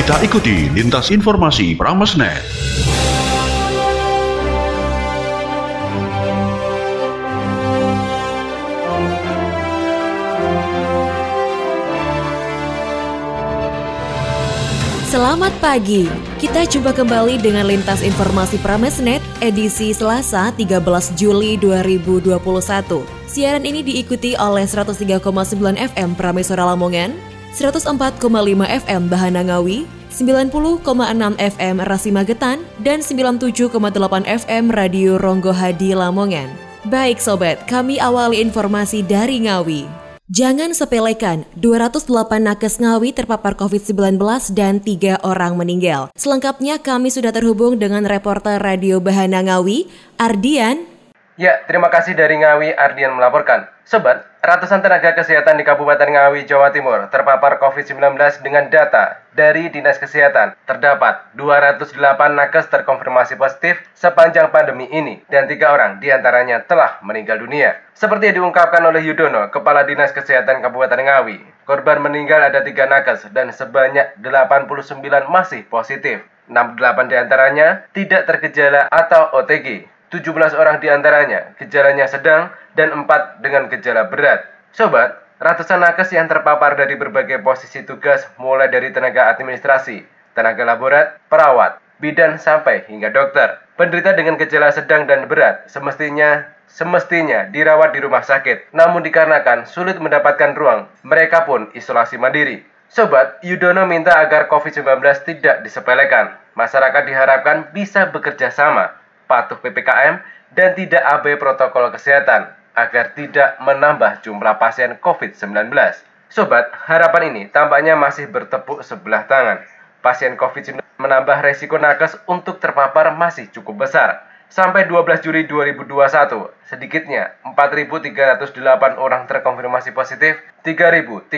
Kita ikuti lintas informasi Pramesnet. Selamat pagi, kita jumpa kembali dengan Lintas Informasi Pramesnet edisi Selasa 13 Juli 2021. Siaran ini diikuti oleh 103,9 FM Pramesora Lamongan, 104,5 FM Bahana Ngawi, 90,6 FM Rasi Magetan, dan 97,8 FM Radio Ronggo Hadi Lamongan. Baik sobat, kami awali informasi dari Ngawi. Jangan sepelekan, 208 nakes Ngawi terpapar COVID-19 dan tiga orang meninggal. Selengkapnya kami sudah terhubung dengan reporter Radio Bahana Ngawi, Ardian. Ya, terima kasih dari Ngawi, Ardian melaporkan. Sobat, ratusan tenaga kesehatan di Kabupaten Ngawi, Jawa Timur terpapar COVID-19 dengan data dari Dinas Kesehatan. Terdapat 208 nakes terkonfirmasi positif sepanjang pandemi ini dan tiga orang di antaranya telah meninggal dunia. Seperti yang diungkapkan oleh Yudono, Kepala Dinas Kesehatan Kabupaten Ngawi, korban meninggal ada tiga nakes dan sebanyak 89 masih positif. 68 di antaranya tidak tergejala atau OTG. 17 orang di antaranya gejalanya sedang dan 4 dengan gejala berat. Sobat, ratusan nakes yang terpapar dari berbagai posisi tugas mulai dari tenaga administrasi, tenaga laborat, perawat, bidan sampai hingga dokter. Penderita dengan gejala sedang dan berat semestinya semestinya dirawat di rumah sakit. Namun dikarenakan sulit mendapatkan ruang, mereka pun isolasi mandiri. Sobat, Yudono minta agar COVID-19 tidak disepelekan. Masyarakat diharapkan bisa bekerja sama patuh PPKM, dan tidak abai protokol kesehatan agar tidak menambah jumlah pasien COVID-19. Sobat, harapan ini tampaknya masih bertepuk sebelah tangan. Pasien COVID-19 menambah resiko nakes untuk terpapar masih cukup besar. Sampai 12 Juli 2021, sedikitnya 4.308 orang terkonfirmasi positif, 3.355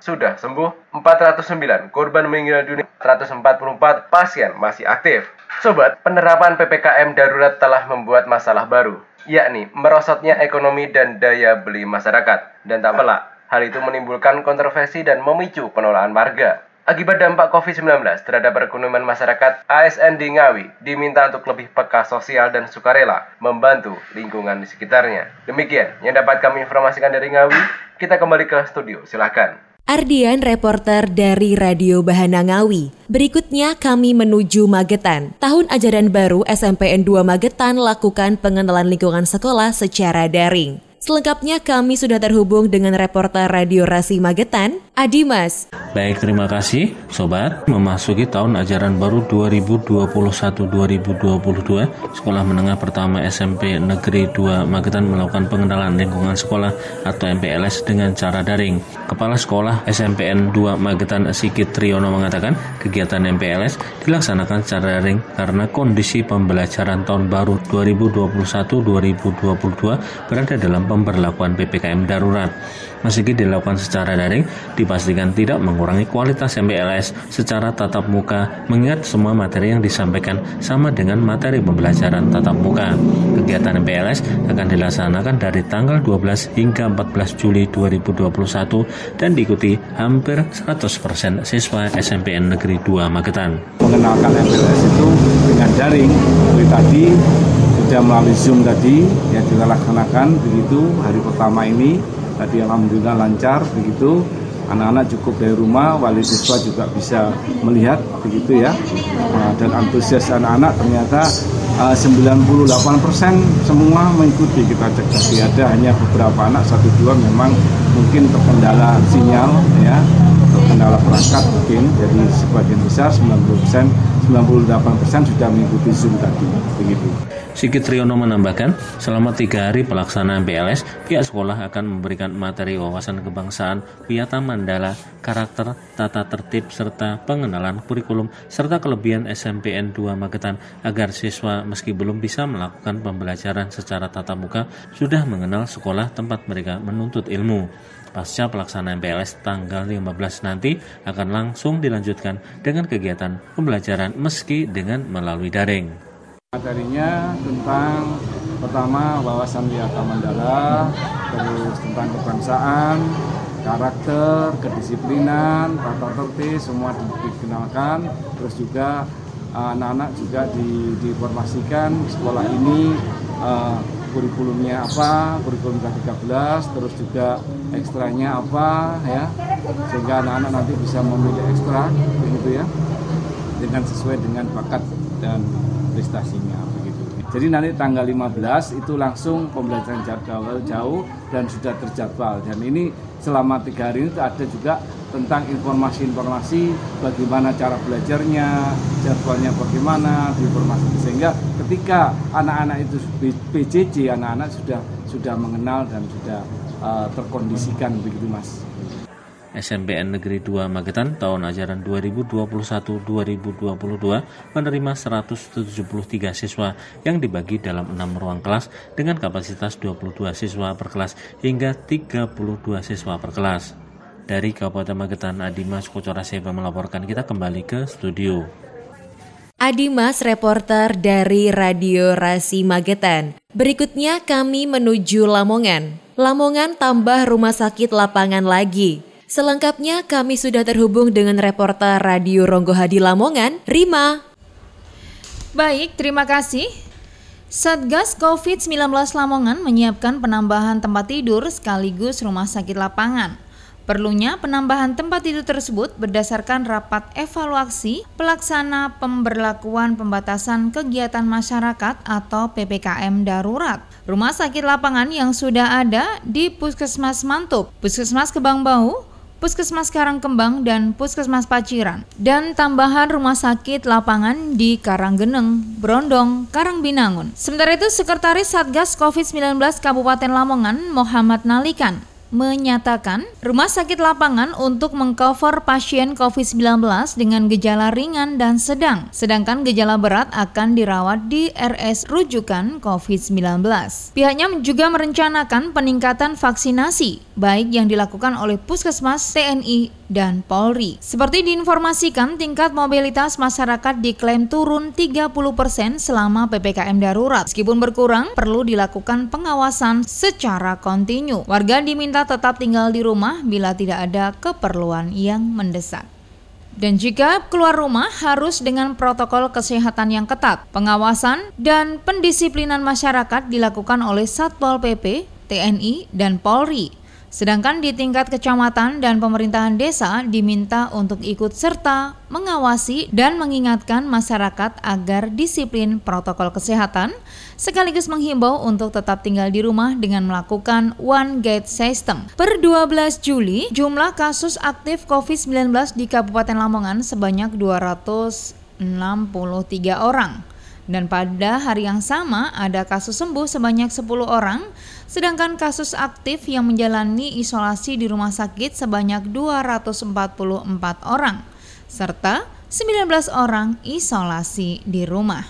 sudah sembuh, 409 korban meninggal dunia, 144 pasien masih aktif. Sobat, penerapan PPKM darurat telah membuat masalah baru, yakni merosotnya ekonomi dan daya beli masyarakat. Dan tak pelak, hal itu menimbulkan kontroversi dan memicu penolakan warga. Akibat dampak COVID-19 terhadap perekonomian masyarakat, ASN di Ngawi diminta untuk lebih peka sosial dan sukarela membantu lingkungan di sekitarnya. Demikian yang dapat kami informasikan dari Ngawi. Kita kembali ke studio, silahkan. Ardian, reporter dari Radio Bahana Ngawi. Berikutnya kami menuju Magetan. Tahun ajaran baru SMPN 2 Magetan lakukan pengenalan lingkungan sekolah secara daring. Selengkapnya kami sudah terhubung dengan reporter Radio Rasi Magetan, Adimas. Baik, terima kasih Sobat. Memasuki tahun ajaran baru 2021-2022, Sekolah Menengah Pertama SMP Negeri 2 Magetan melakukan pengenalan lingkungan sekolah atau MPLS dengan cara daring. Kepala Sekolah SMPN 2 Magetan Sikit Triyono mengatakan kegiatan MPLS dilaksanakan secara daring karena kondisi pembelajaran tahun baru 2021-2022 berada dalam pemberlakuan PPKM darurat. Meski dilakukan secara daring, dipastikan tidak mengurangi kualitas MPLS secara tatap muka, mengingat semua materi yang disampaikan sama dengan materi pembelajaran tatap muka. Kegiatan MPLS akan dilaksanakan dari tanggal 12 hingga 14 Juli 2021 dan diikuti hampir 100% siswa SMPN Negeri 2 Magetan. Mengenalkan MPLS itu dengan daring, tadi sudah melalui Zoom tadi yang kita laksanakan begitu hari pertama ini. Tadi alhamdulillah lancar begitu. Anak-anak cukup dari rumah wali siswa juga bisa melihat begitu ya. Nah, dan antusias anak-anak ternyata uh, 98% semua mengikuti kita cek. Tadi ada hanya beberapa anak satu dua memang mungkin terkendala sinyal ya terkendala perangkat mungkin. Jadi sebagian besar 90% 98% sudah mengikuti Zoom tadi begitu. Sigit Triyono menambahkan, selama tiga hari pelaksanaan PLS, pihak sekolah akan memberikan materi wawasan kebangsaan, Piata Mandala, karakter, tata tertib, serta pengenalan kurikulum, serta kelebihan SMPN 2 Magetan agar siswa meski belum bisa melakukan pembelajaran secara tatap muka, sudah mengenal sekolah tempat mereka menuntut ilmu. Pasca pelaksanaan PLS tanggal 15 nanti akan langsung dilanjutkan dengan kegiatan pembelajaran meski dengan melalui daring. Materinya tentang pertama wawasan wiata mandala, terus tentang kebangsaan, karakter, kedisiplinan, tata tertib semua dikenalkan. Terus juga eh, anak-anak juga di, diinformasikan sekolah ini uh, kurikulumnya apa, kurikulum K13, terus juga ekstranya apa ya, sehingga anak-anak nanti bisa memilih ekstra, begitu ya, dengan sesuai dengan bakat dan prestasinya begitu. Jadi nanti tanggal 15 itu langsung pembelajaran jadwal jauh dan sudah terjadwal dan ini selama tiga hari itu ada juga tentang informasi-informasi bagaimana cara belajarnya, jadwalnya bagaimana, informasi sehingga ketika anak-anak itu PJJ anak-anak sudah sudah mengenal dan sudah uh, terkondisikan begitu mas. SMPN Negeri 2 Magetan tahun ajaran 2021-2022 menerima 173 siswa yang dibagi dalam 6 ruang kelas dengan kapasitas 22 siswa per kelas hingga 32 siswa per kelas. Dari Kabupaten Magetan, Adimas Kocora Seba melaporkan kita kembali ke studio. Adimas, reporter dari Radio Rasi Magetan. Berikutnya kami menuju Lamongan. Lamongan tambah rumah sakit lapangan lagi. Selengkapnya kami sudah terhubung dengan reporter Radio Ronggo Hadi Lamongan, Rima. Baik, terima kasih. Satgas COVID-19 Lamongan menyiapkan penambahan tempat tidur sekaligus rumah sakit lapangan. Perlunya penambahan tempat tidur tersebut berdasarkan rapat evaluasi pelaksana pemberlakuan pembatasan kegiatan masyarakat atau PPKM darurat. Rumah sakit lapangan yang sudah ada di Puskesmas Mantup, Puskesmas Kebang Bau, Puskesmas Karangkembang dan Puskesmas Paciran, dan tambahan rumah sakit lapangan di Karanggeneng, Brondong, Karangbinangun. Sementara itu, Sekretaris Satgas COVID-19 Kabupaten Lamongan, Muhammad Nalikan, menyatakan rumah sakit lapangan untuk mengcover pasien COVID-19 dengan gejala ringan dan sedang, sedangkan gejala berat akan dirawat di RS rujukan COVID-19. Pihaknya juga merencanakan peningkatan vaksinasi, baik yang dilakukan oleh Puskesmas, TNI, dan Polri. Seperti diinformasikan, tingkat mobilitas masyarakat diklaim turun 30% selama PPKM darurat. Meskipun berkurang, perlu dilakukan pengawasan secara kontinu. Warga diminta tetap tinggal di rumah bila tidak ada keperluan yang mendesak. Dan jika keluar rumah harus dengan protokol kesehatan yang ketat. Pengawasan dan pendisiplinan masyarakat dilakukan oleh Satpol PP, TNI, dan Polri Sedangkan di tingkat kecamatan dan pemerintahan desa diminta untuk ikut serta mengawasi dan mengingatkan masyarakat agar disiplin protokol kesehatan sekaligus menghimbau untuk tetap tinggal di rumah dengan melakukan one gate system. Per 12 Juli, jumlah kasus aktif COVID-19 di Kabupaten Lamongan sebanyak 263 orang dan pada hari yang sama ada kasus sembuh sebanyak 10 orang, sedangkan kasus aktif yang menjalani isolasi di rumah sakit sebanyak 244 orang, serta 19 orang isolasi di rumah.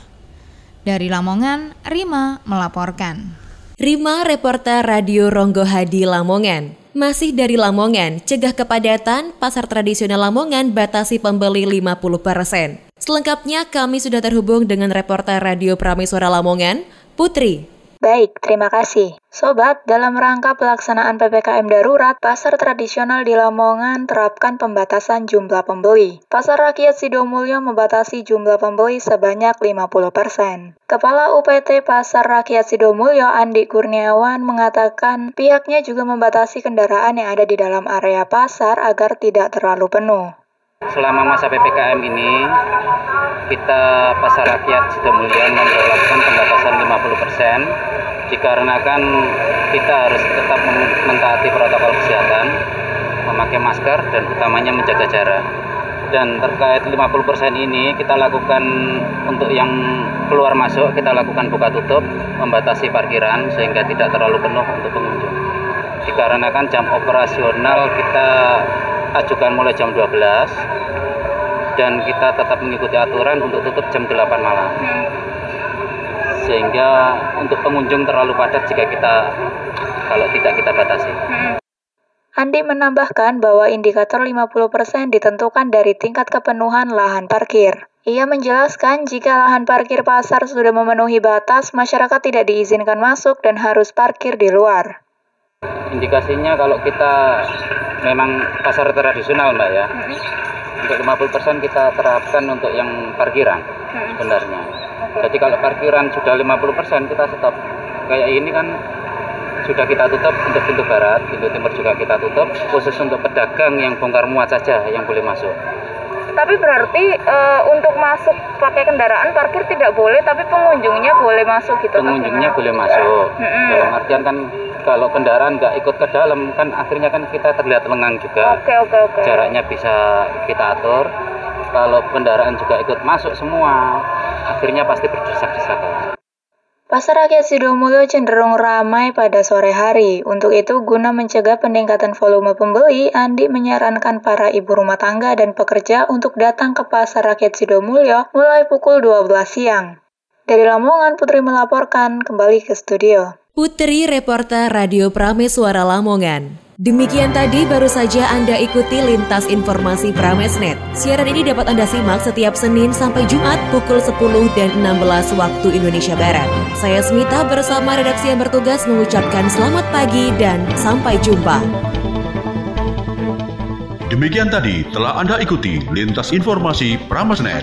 Dari Lamongan, Rima melaporkan. Rima, reporter Radio Ronggo Hadi Lamongan. Masih dari Lamongan, cegah kepadatan, pasar tradisional Lamongan batasi pembeli 50%. Selengkapnya kami sudah terhubung dengan reporter Radio Prameswara Lamongan, Putri. Baik, terima kasih. Sobat, dalam rangka pelaksanaan PPKM darurat, pasar tradisional di Lamongan terapkan pembatasan jumlah pembeli. Pasar Rakyat Sidomulyo membatasi jumlah pembeli sebanyak 50%. Kepala UPT Pasar Rakyat Sidomulyo Andi Kurniawan mengatakan pihaknya juga membatasi kendaraan yang ada di dalam area pasar agar tidak terlalu penuh. Selama masa PPKM ini, kita Pasar Rakyat Sidomulyo memperlakukan pembatasan 50% dikarenakan kita harus tetap mentaati protokol kesehatan, memakai masker dan utamanya menjaga jarak. Dan terkait 50% ini kita lakukan untuk yang keluar masuk kita lakukan buka tutup, membatasi parkiran sehingga tidak terlalu penuh untuk pengunjung. Dikarenakan jam operasional kita ajukan mulai jam 12 dan kita tetap mengikuti aturan untuk tutup jam 8 malam sehingga untuk pengunjung terlalu padat jika kita kalau tidak kita batasi. Andi menambahkan bahwa indikator 50% ditentukan dari tingkat kepenuhan lahan parkir. Ia menjelaskan jika lahan parkir pasar sudah memenuhi batas, masyarakat tidak diizinkan masuk dan harus parkir di luar. Indikasinya kalau kita memang pasar tradisional mbak ya. Untuk 50% kita terapkan untuk yang parkiran sebenarnya. Jadi kalau parkiran sudah 50% kita stop. Kayak ini kan sudah kita tutup untuk pintu barat, pintu timur juga kita tutup, khusus untuk pedagang yang bongkar muat saja yang boleh masuk. Tapi berarti e, untuk masuk pakai kendaraan parkir tidak boleh, tapi pengunjungnya boleh masuk gitu. Pengunjungnya boleh masuk. Hmm. Dalam artian kan kalau kendaraan nggak ikut ke dalam kan akhirnya kan kita terlihat lengang juga. Oke oke oke. Jaraknya bisa kita atur. Kalau kendaraan juga ikut masuk semua, akhirnya pasti berdesak-desakan. Pasar rakyat Sidomulyo cenderung ramai pada sore hari. Untuk itu, guna mencegah peningkatan volume pembeli, Andi menyarankan para ibu rumah tangga dan pekerja untuk datang ke Pasar Rakyat Sidomulyo mulai pukul 12 siang. Dari Lamongan, Putri melaporkan kembali ke studio. Putri reporter Radio Prameswara Lamongan. Demikian tadi baru saja Anda ikuti lintas informasi Pramesnet. Siaran ini dapat Anda simak setiap Senin sampai Jumat pukul 10 dan 16 waktu Indonesia Barat. Saya Smita bersama redaksi yang bertugas mengucapkan selamat pagi dan sampai jumpa. Demikian tadi telah Anda ikuti lintas informasi Pramesnet.